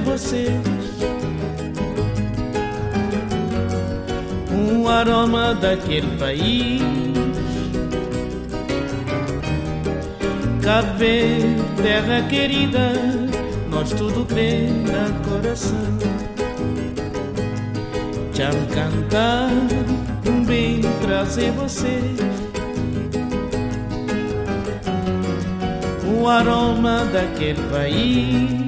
vocês um aroma daquele país. Cabo terra querida, nós tudo crê coração. Me cantar, um bem trazer vocês. o aroma daquele país.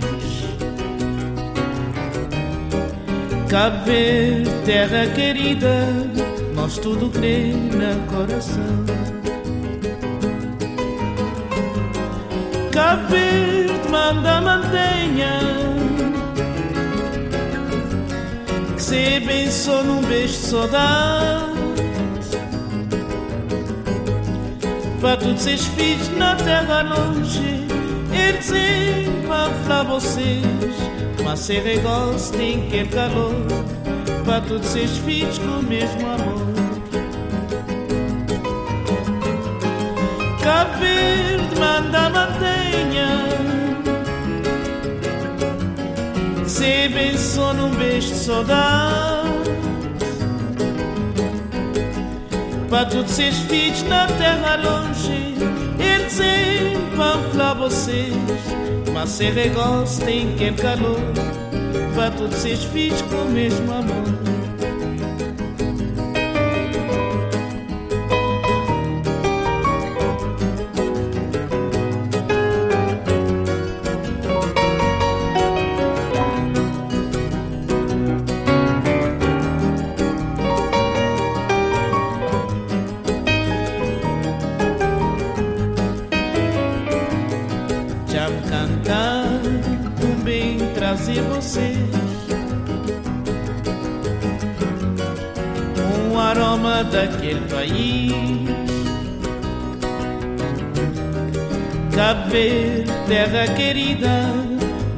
Cabo Verde, terra querida, nós tudo crê na coração. Cabo Verde, manda mantenha, que se abençoe num beijo de saudade. para todos esses filhos na terra longe. Eles vão falar vocês, mas ser negócio tem que calor. Para todos esses filhos com o mesmo amor. Cabo Verde manda mantenha. Se abençoa num beijo de saudade. Para todos esses filhos na terra longe, eles vão falar vocês. Mas se negócio tem que calor, para todos esses filhos com o mesmo amor. Querida,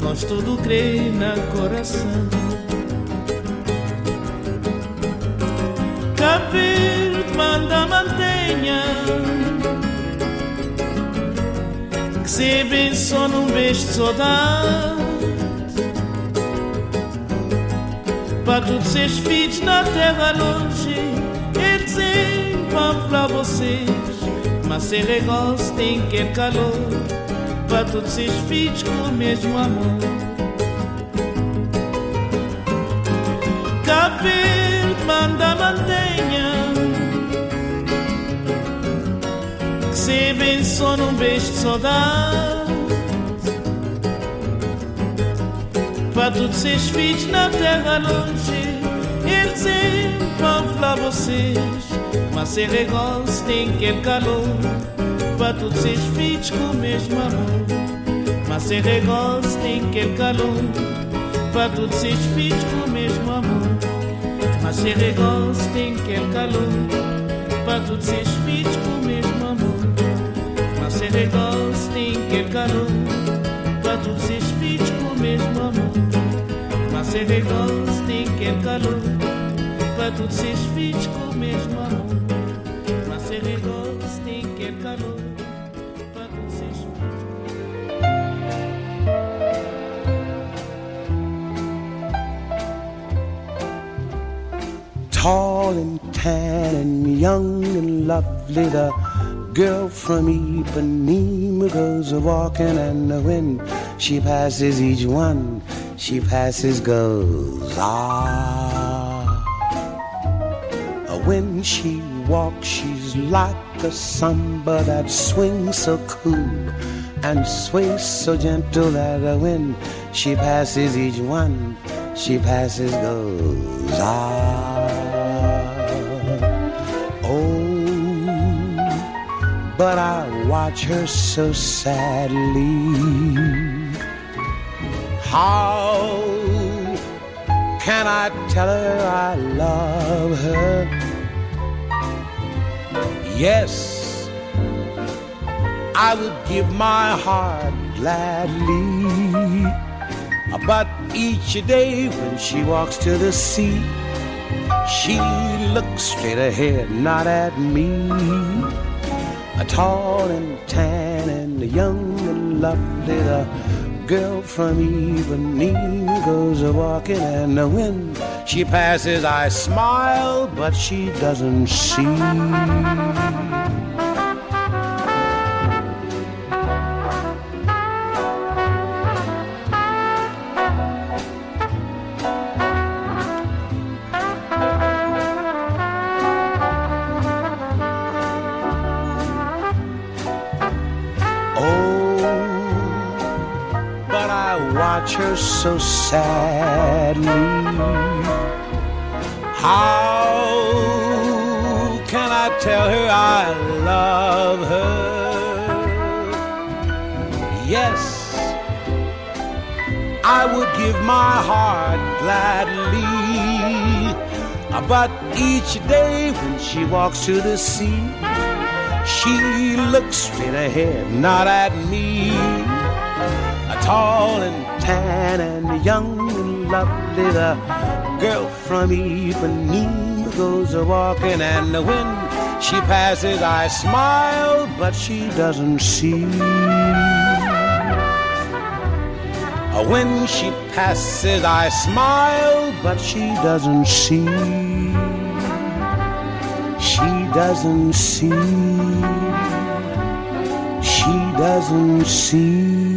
nós tudo crê na coração. Cabo Verde, manda mantenha. que se abençoe num beijo de saudade. Para todos esses filhos na terra longe, eles vão falar vocês. Mas ser negócio tem que calor. Para todos esses filhos com o mesmo amor. Cabo manda mantenha. que se abençoe num beijo de saudade. Para todos esses filhos na terra longe, eles vão falar vocês. Mas ser negócio tem que ter calor. Para todos esses filhos com o mesmo amor. Mas ser negócio tem que ter calor. Para todos esses filhos com o mesmo amor. Mas ser negócio tem que ter calor. Para todos esses filhos com o mesmo amor. Mas ser negócio tem que ter calor. Para todos esses filhos com o mesmo amor. Mas ser negócio tem tall and tan and young and lovely. The girl from Ipanema goes a walking, and when she passes each one, she passes goes ah. When she walks, she's like a samba that swings so cool and sways so gentle that when she passes each one, she passes goes ah. But I watch her so sadly. How can I tell her I love her? Yes, I would give my heart gladly. But each day when she walks to the sea, she looks straight ahead, not at me. A tall and tan and young and lovely, the girl from Ipanema goes a walking, and when she passes, I smile, but she doesn't see. So sadly. How can I tell her I love her? Yes, I would give my heart gladly. But each day when she walks to the sea, she looks straight ahead, not at me. A tall and tan and young and lovely. The girl from Ipanema goes a walking, and when she passes, I smile, but she doesn't see. When she passes, I smile, but she doesn't see. She doesn't see. She doesn't see.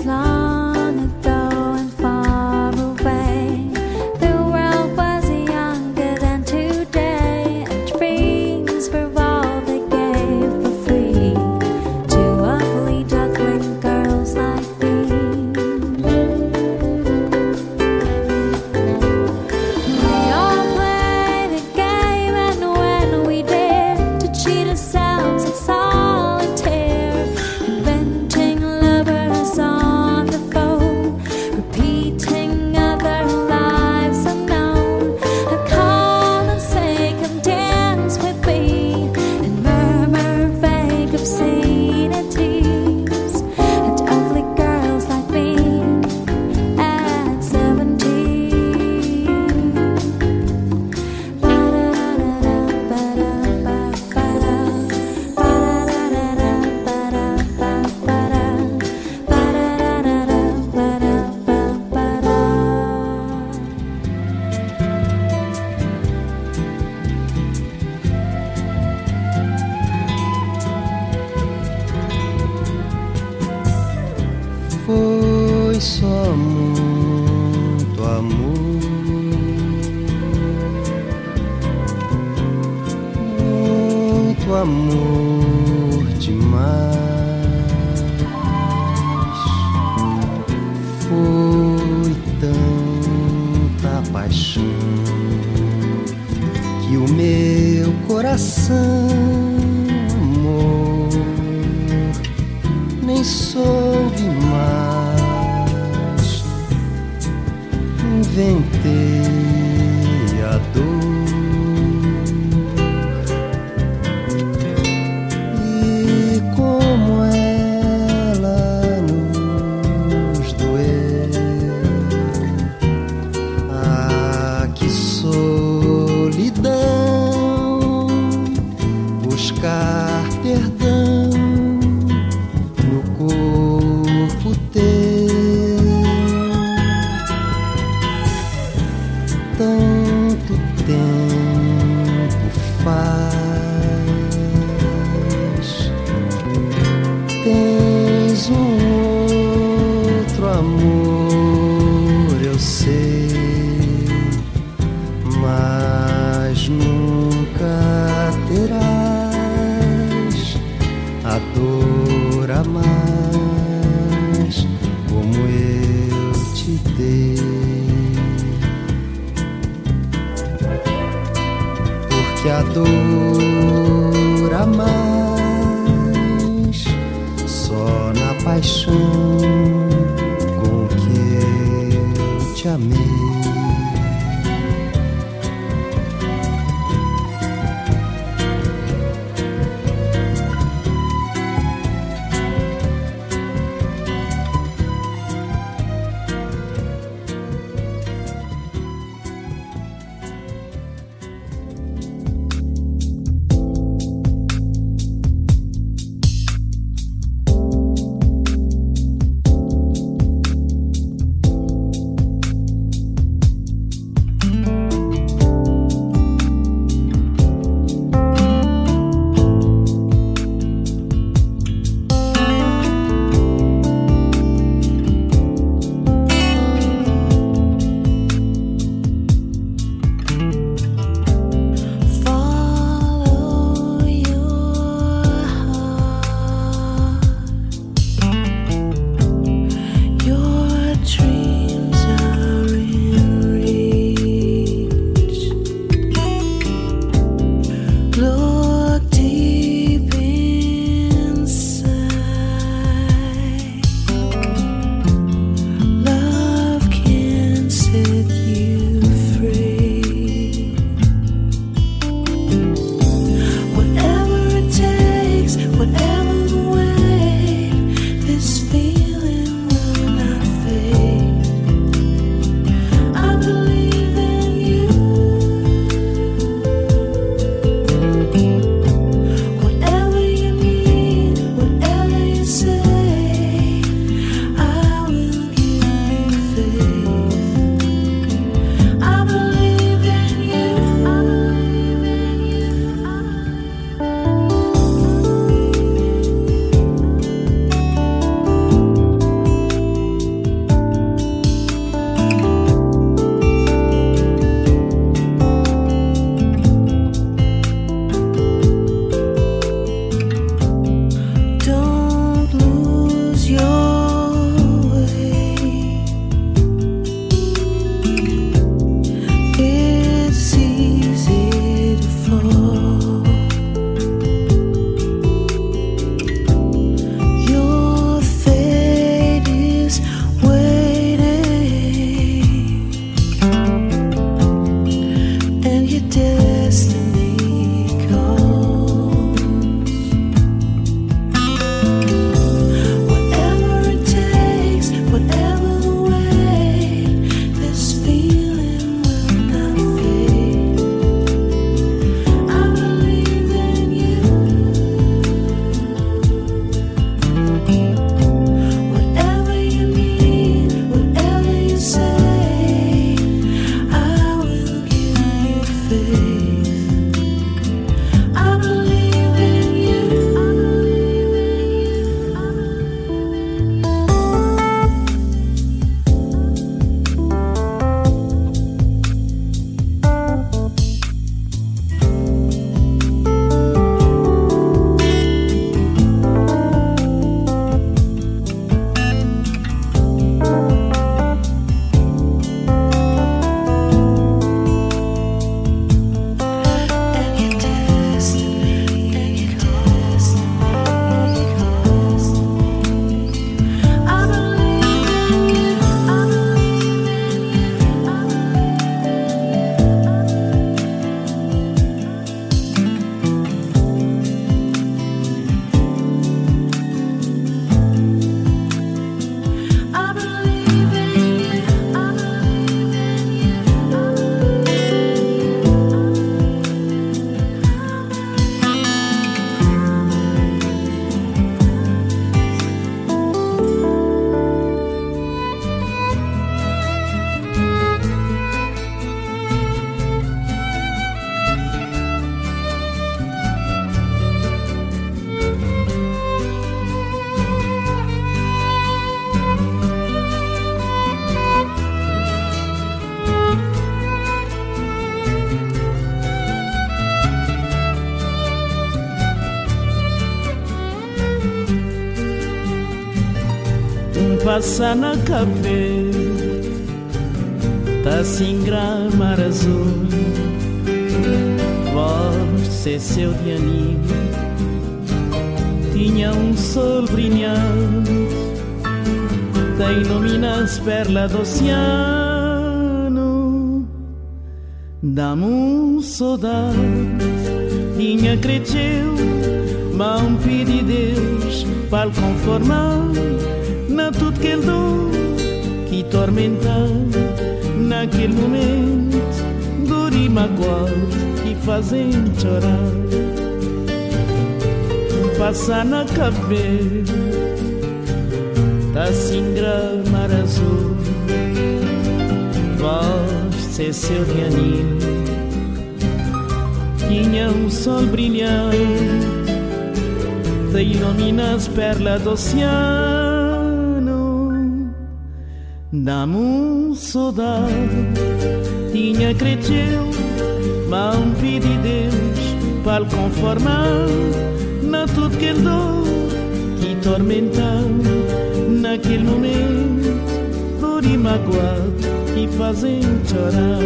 long passa na cabeça Tá assim mar azul. Você seu de anime Tinha um sol brilhante Da iluminas perla do oceano. Dá-me um saudade Tinha cresceu Mão pedi Deus Para conformar Na tudo que ele deu Que tormentar naquele momento dor e magoado que fazem chorar passa na cabeça tá assim mar azul você seu de anil tinha um sol brilhante te ilumina as perlas do oceano Dá-me um saudade, tinha cresceu, mas um pedi Deus para conformar. Na tudo que deu, que tormentar naquele momento, dor e magoado que fazem chorar.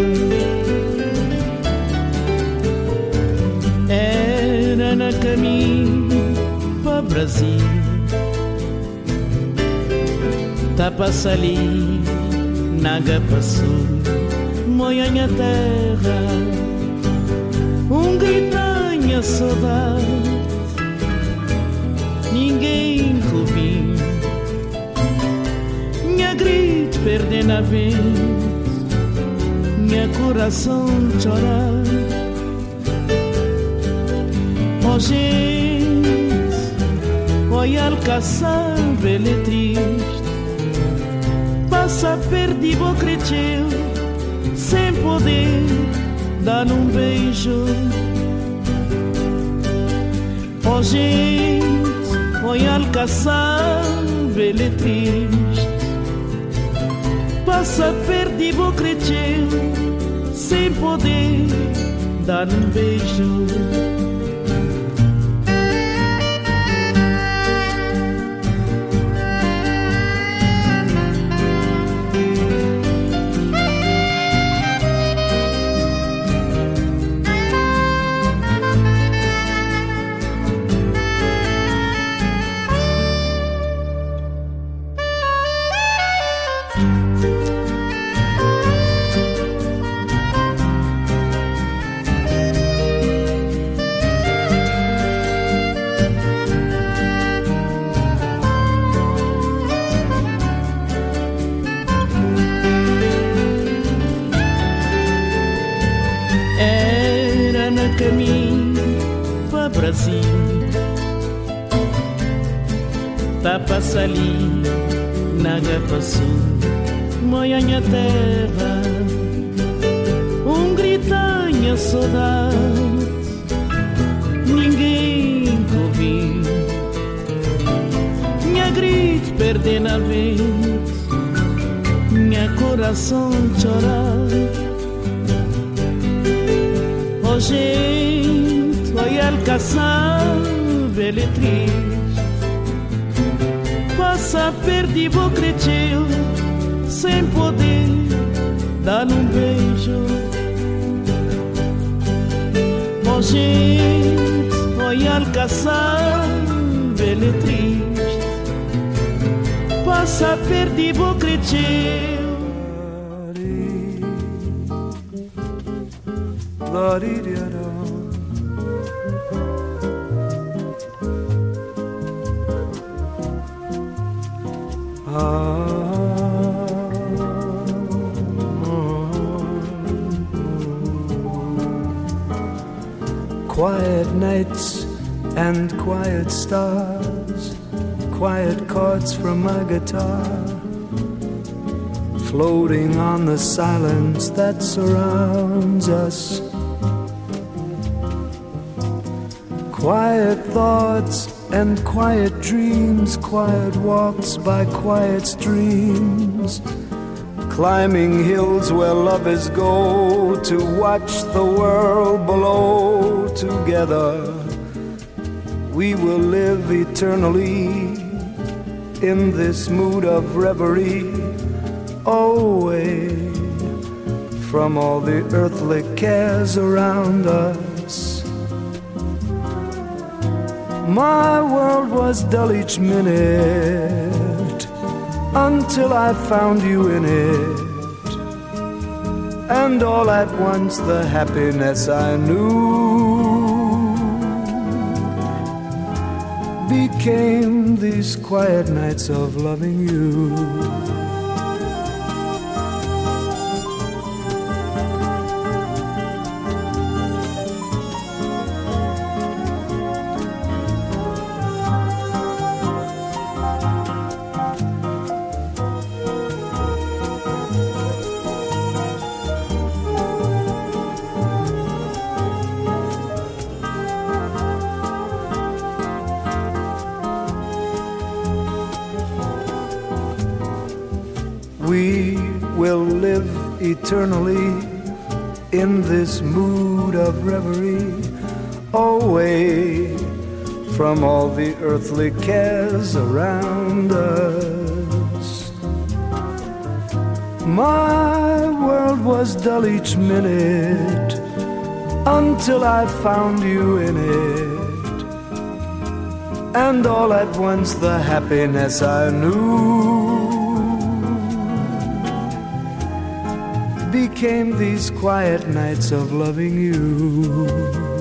Era na caminho para Brasil Tapa-se ali, naga passou, moianha terra, um gritanha saudade, ninguém ouviu, minha grito perdendo a vez, minha coração chorar. Oh gente, olha alcaçar, bele triste passa perdido cresceu sem poder dar um beijo. Oh gente, olha alcaçável triste, passa perdido cresceu sem poder dar um beijo. Beijo. Olha alcaçar, bele triste, passa perdido cresceu. Quiet nights and quiet stars, quiet chords from my guitar, floating on the silence that surrounds us. Quiet thoughts and quiet dreams, quiet walks by quiet streams climbing hills where lovers go to watch the world below together. We will live eternally in this mood of reverie, away from all the earthly cares around us. My world was dull each minute until I found you in it. And all at once the happiness I knew became these quiet nights of loving you. Eternally in this mood of reverie, away from all the earthly cares around us. My world was dull each minute until I found you in it. And all at once the happiness I knew became these quiet nights of loving you.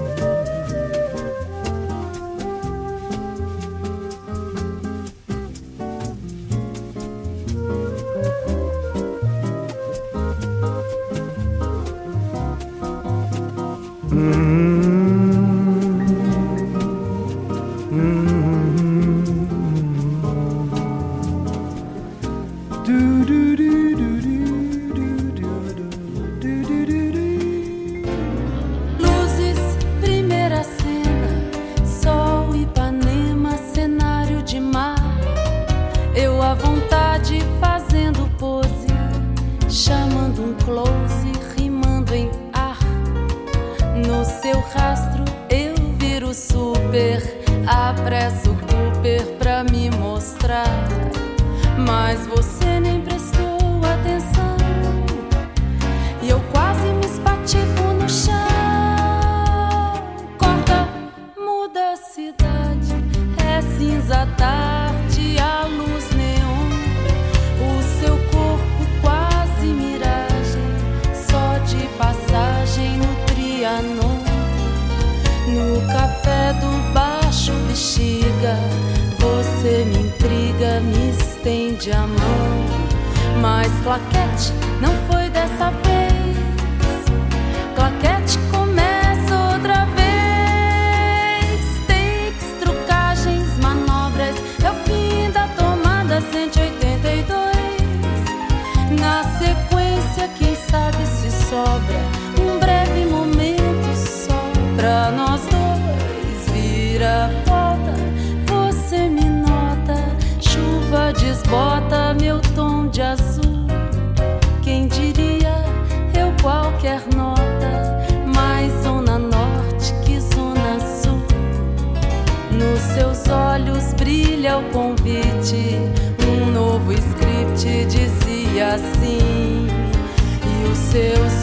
cinza tarde, a luz neon, o seu corpo quase miragem, só de passagem no Trianon, no café do baixo bexiga, você me intriga, me estende a mão, mas claquete não foi dessa vez, claquete com te dizia assim, e os seus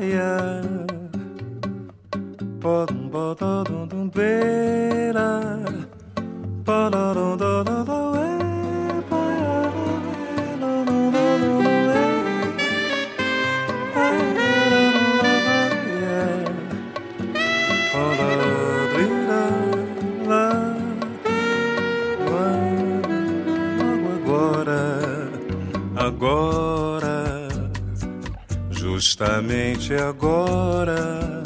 yeah. Justamente agora,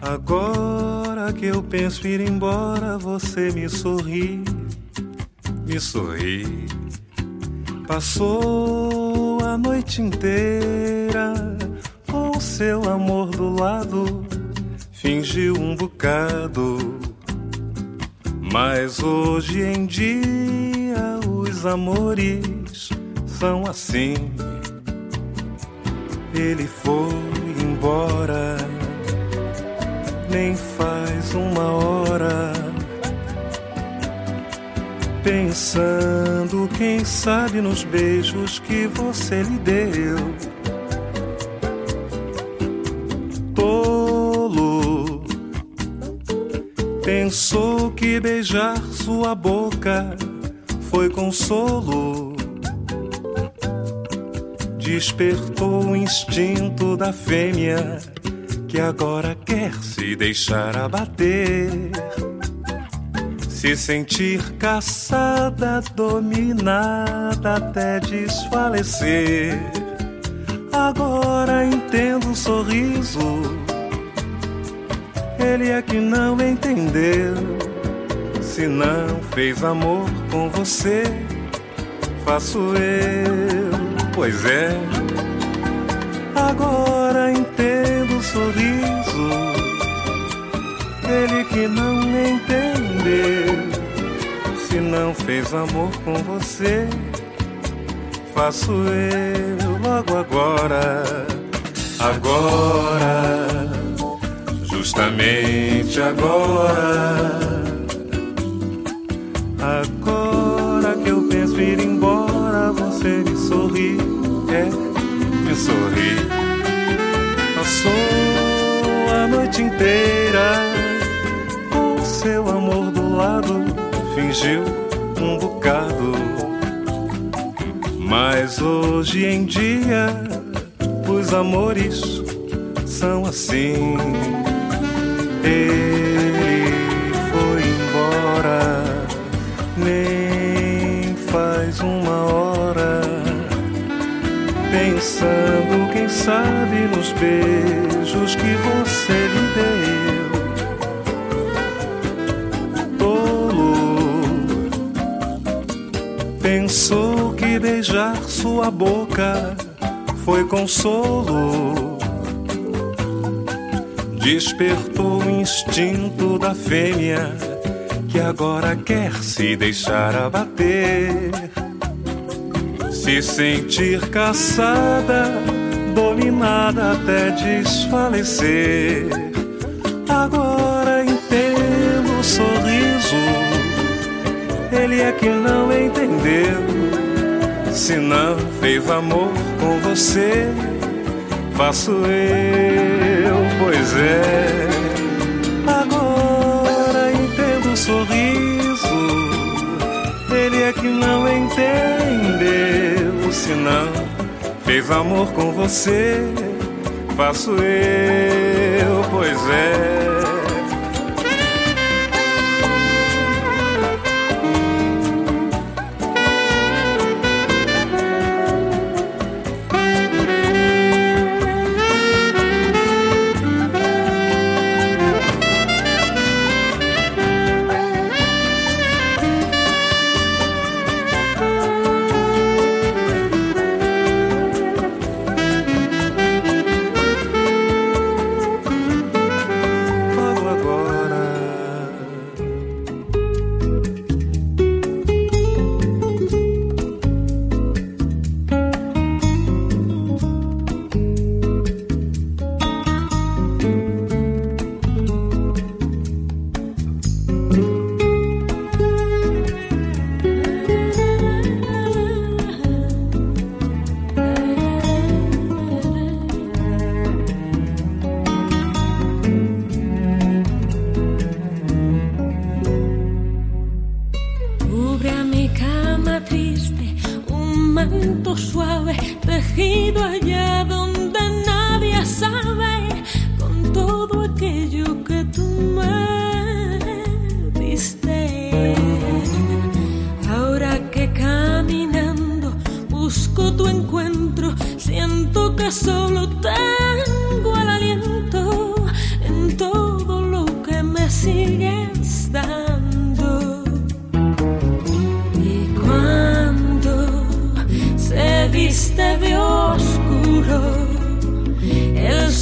agora que eu penso ir embora, você me sorri, me sorri. Passou a noite inteira com seu amor do lado, fingiu um bocado. Mas hoje em dia os amores são assim. Ele foi embora, nem faz uma hora Pensando, quem sabe, nos beijos que você lhe deu. Tolo, pensou que beijar sua boca foi consolo. Despertou o instinto da fêmea que agora quer se deixar abater se sentir caçada, dominada até desfalecer. Agora entendo o sorriso. Ele é que não entendeu. Se não fez amor com você, faço eu. Pois é. Agora entendo o sorriso. Ele que não entendeu se não fez amor com você, faço eu logo agora, agora, justamente agora, agora sorri, é, me sorri, passou a noite inteira com seu amor do lado fingiu um bocado. Mas hoje em dia os amores são assim. Ele foi embora, nem Pensando, quem sabe, nos beijos que você lhe deu. Pensou que beijar sua boca foi consolo. Despertou o instinto da fêmea que agora quer se deixar abater. Se sentir caçada, dominada até desfalecer. Agora entendo o sorriso ele é que não entendeu. Se não fez amor com você, faço eu, pois é. Agora entendo o sorriso. Não fez amor com você, faço eu, pois é.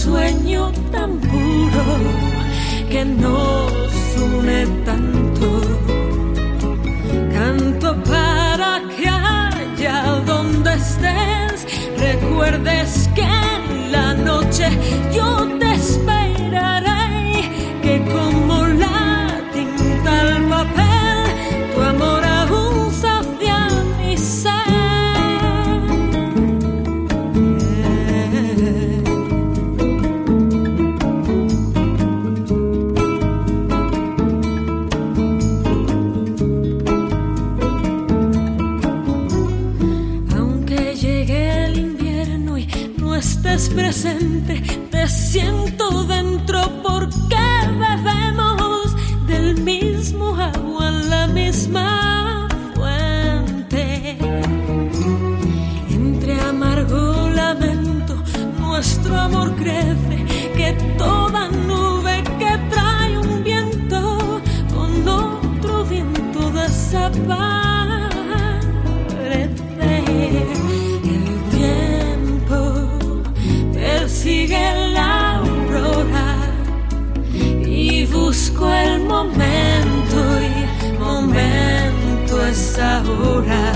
Sueño tan puro que nos une tanto. Canto para que allá donde estés recuerdes que en la noche yo te esperaré, te siento dentro porque bebemos del mismo agua, la misma fuente. Entre amargo lamento, nuestro amor crece, ahora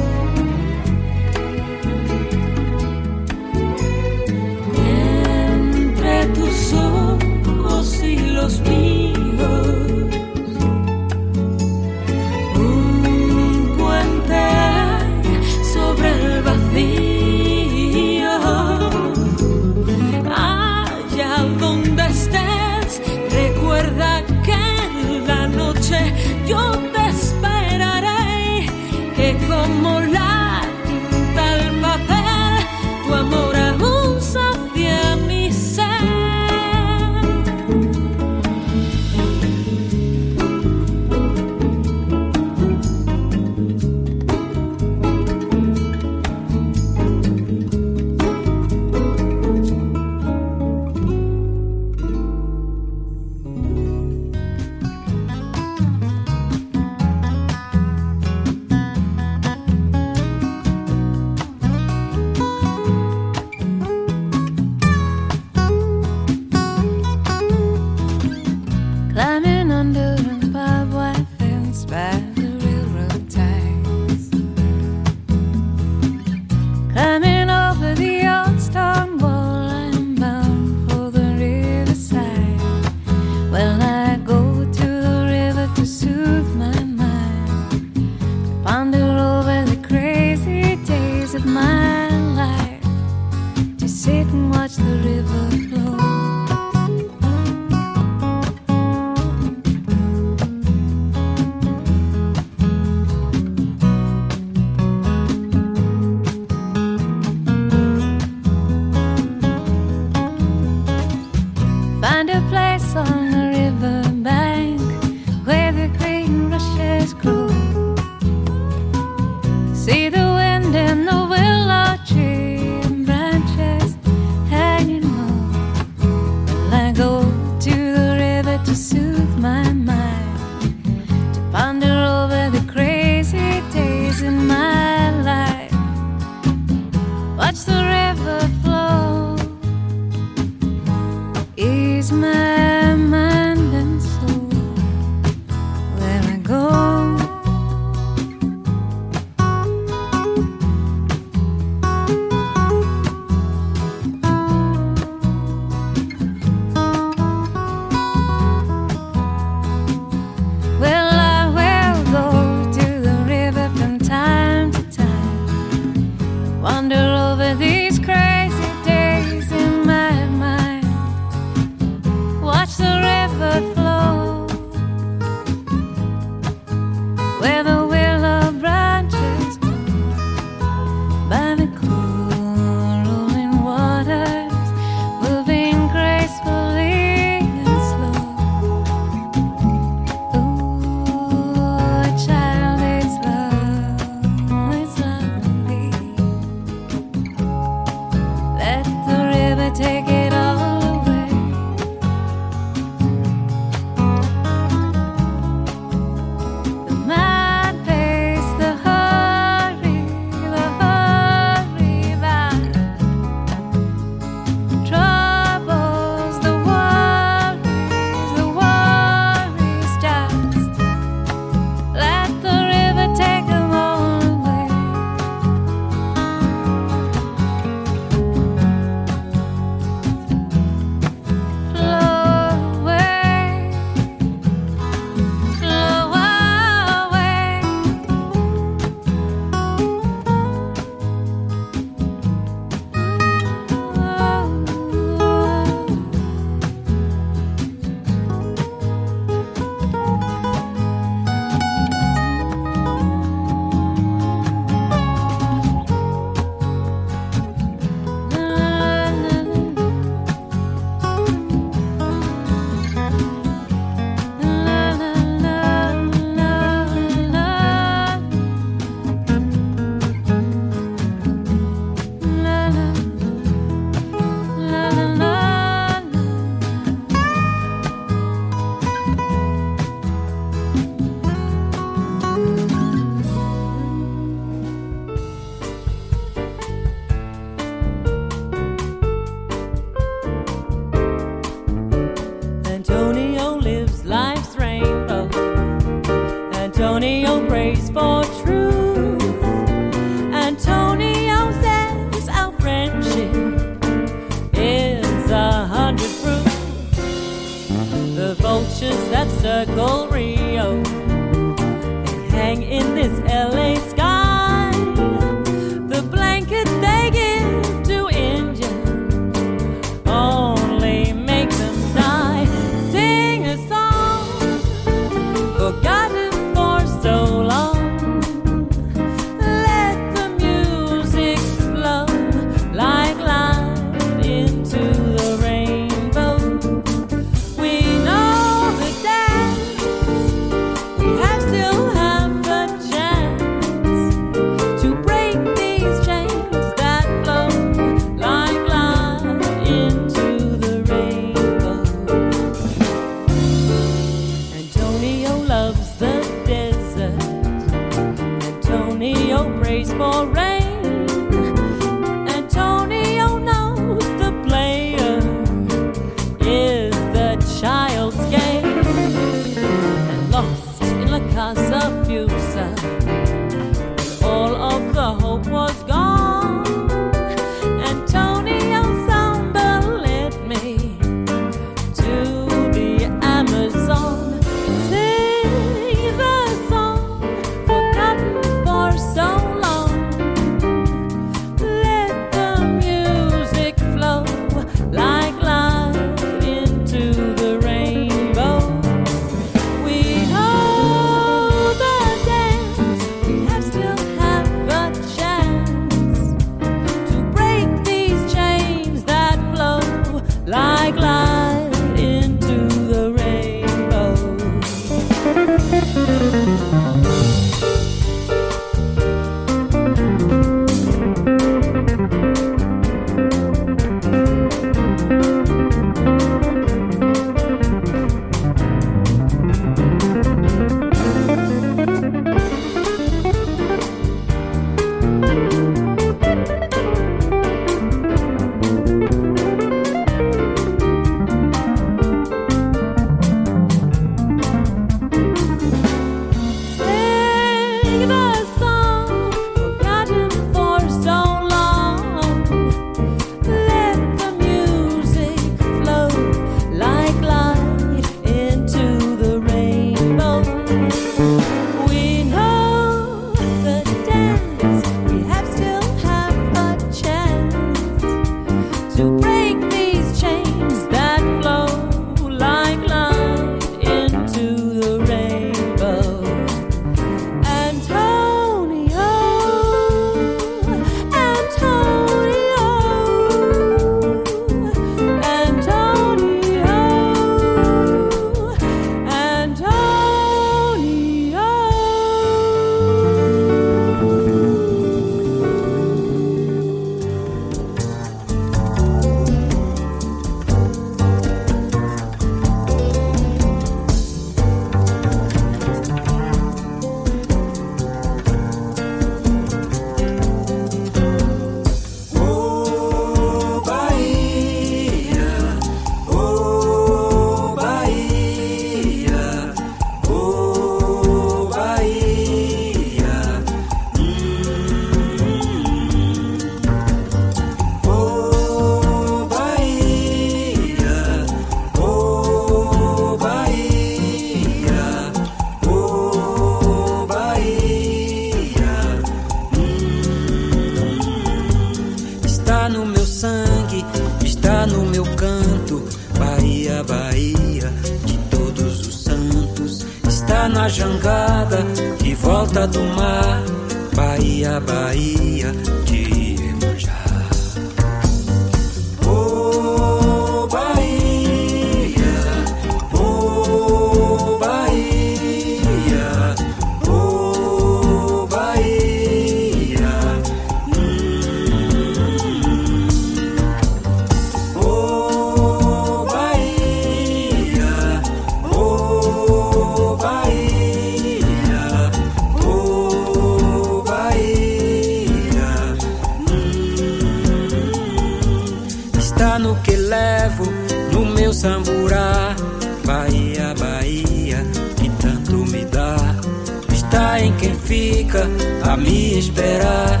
fica a me esperar.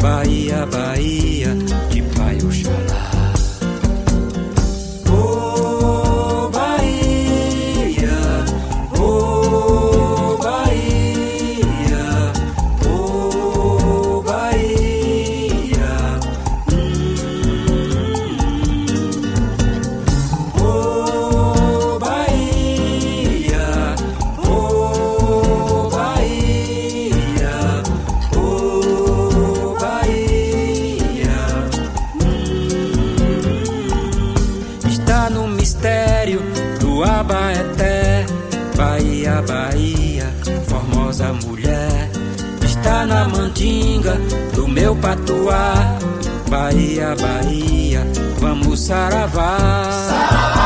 Bahia, Bahia, Bahia, Bahia, vamos saravá. saravá.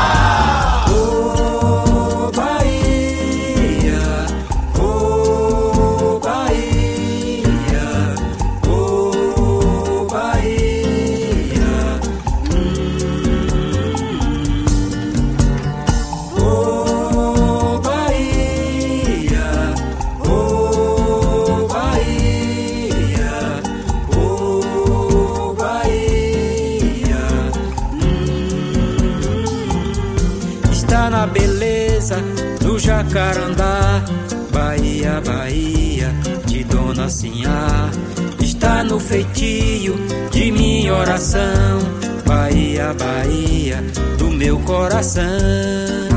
Jacarandá. Bahia, Bahia, de Dona Sinhá, está no feitio de minha oração. Bahia, Bahia, do meu coração.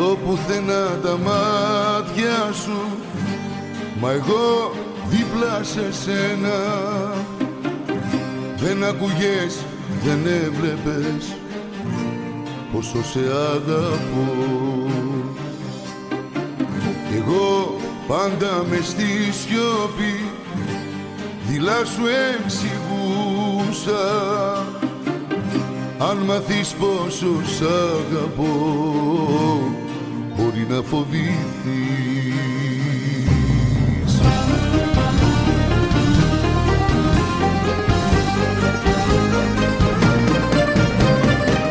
Πουθενά τα μάτια σου. Μα εγώ δίπλα σε σένα. Δεν ακουγες, δεν έβλεπες Πόσο σε αγαπώ. Εγώ πάντα με στη σιωπή Δειλά σου εξηγούσα. Αν μάθεις πόσο σ' αγαπώ μπορεί να φοβηθείς.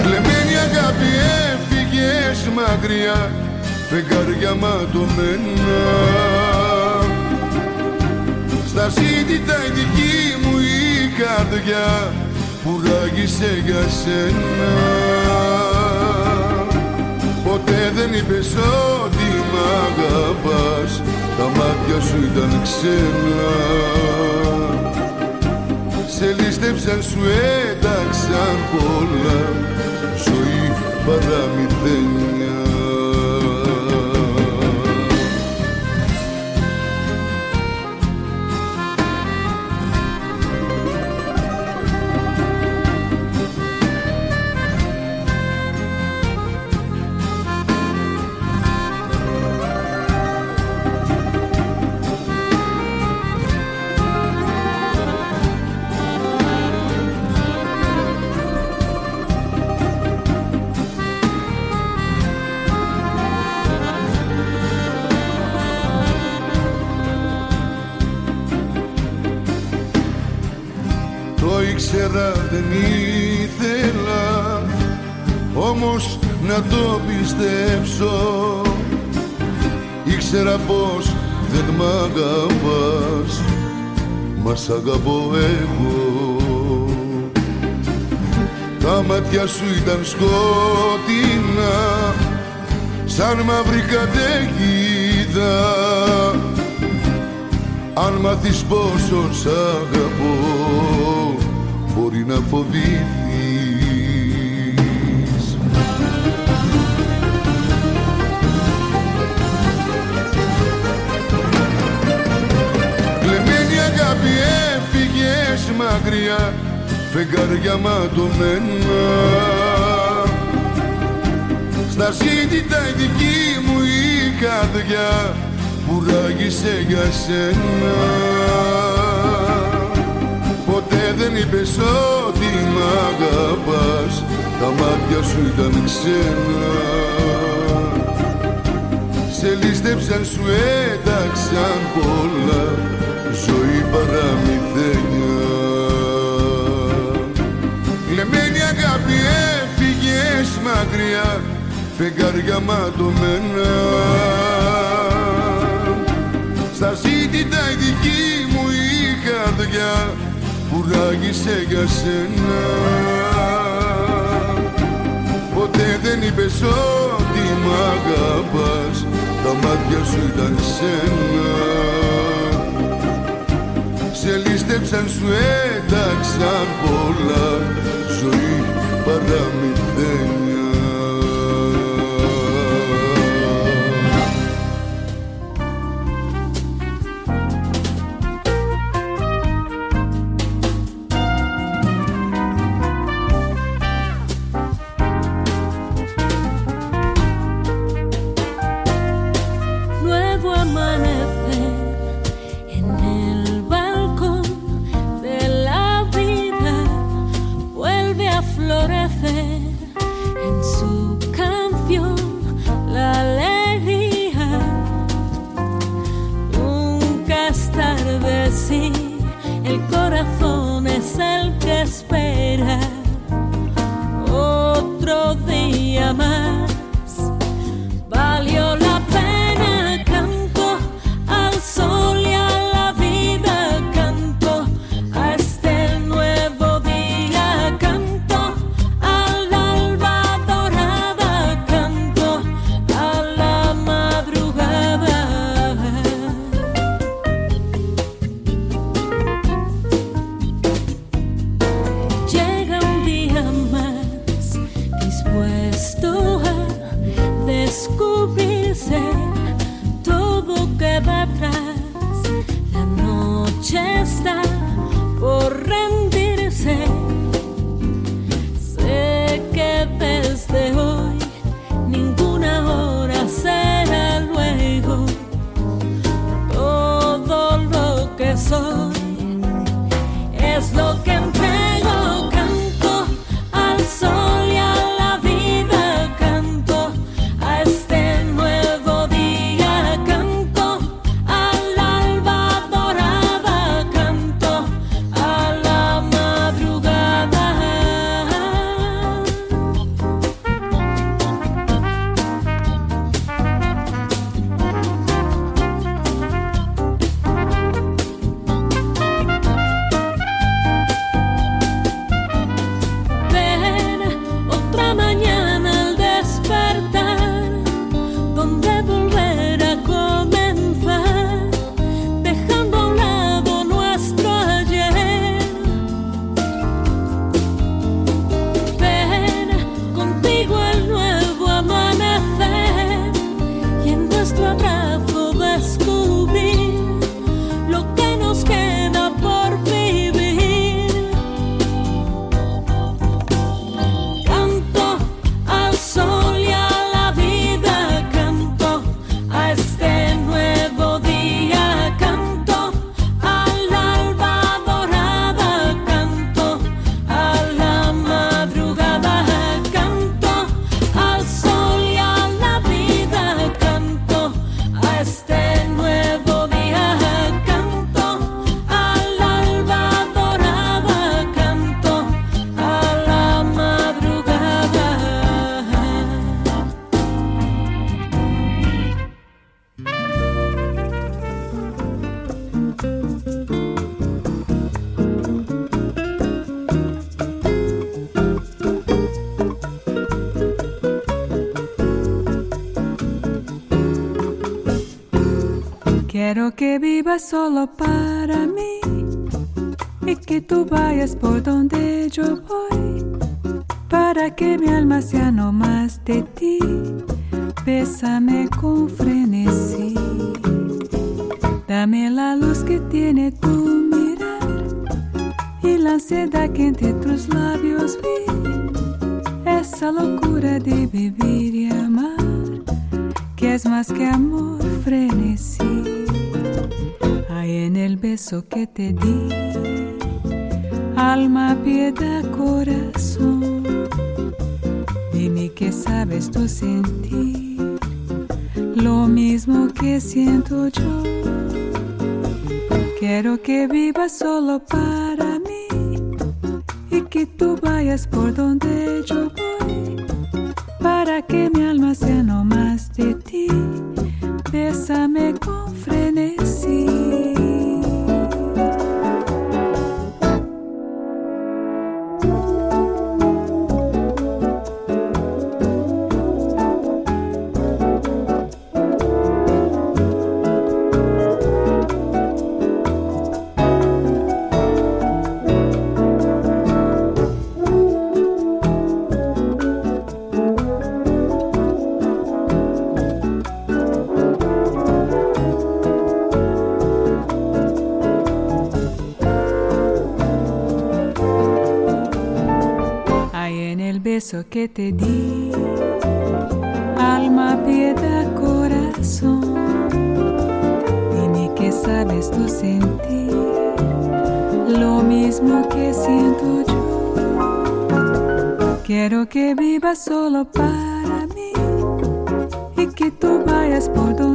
Κλεμμένη αγάπη έφυγες μακριά φεγγάρια ματωμένα. Στα ζήτητα η δική μου η καρδιά που ράγισε για σένα Ποτέ δεν είπες ότι μ' αγαπάς. Τα μάτια σου ήταν ξένα. Σε λίστεψαν σου έταξαν πολλά. Ζωή παραμυθένια δεν ήθελα όμως να το πιστέψω. Ήξερα πως δεν μ' αγαπάς Μας σ' αγαπώ εγώ. Τα μάτια σου ήταν σκότεινα Σαν μαύρη καταιγίδα. Αν μάθεις πόσο σ' αγαπώ μπορεί να φοβηθείς. Κλεμμένη αγάπη έφυγες μακριά φεγγάρια ματωμένα. Στα ζήτητα η δική μου η καρδιά που ράγισε για σένα. Ποτέ δεν είπες ότι μ' αγαπάς Τα μάτια σου ήταν ξένα. Σε λίστεψαν σου έταξαν πολλά Ζωή παραμυθένια. Λεμένη αγάπη έφυγες μακριά Φεγγάρια ματωμένα. Στα ζήτητα η δική μου η καρδιά που ράγισε για σένα. Ποτέ δεν είπες ότι μ' αγαπάς. Τα μάτια σου ήταν σένα. Σε λίστεψαν σου έταξαν πολλά. Ζωή Quiero que vivas solo para mí y que tú vayas por donde yo voy, para que mi alma sea no más de ti. Bésame con frenesí. Dame la luz que tiene tu mirar y la ansiedad que entre tus labios vi. Esa locura de vivir y amar, que es más que amor frenesí en el beso que te di. Alma, piedad, corazón, dime que sabes tú sentir lo mismo que siento yo. Quiero que vivas solo para mí y que tú vayas por donde yo voy, para que mi alma sea no más de ti. Bésame con frenesí. Que te di, alma, piedad, corazón, dime que sabes tú sentir. Lo mismo que siento yo. Quiero que vivas solo para mí y que tú vayas por donde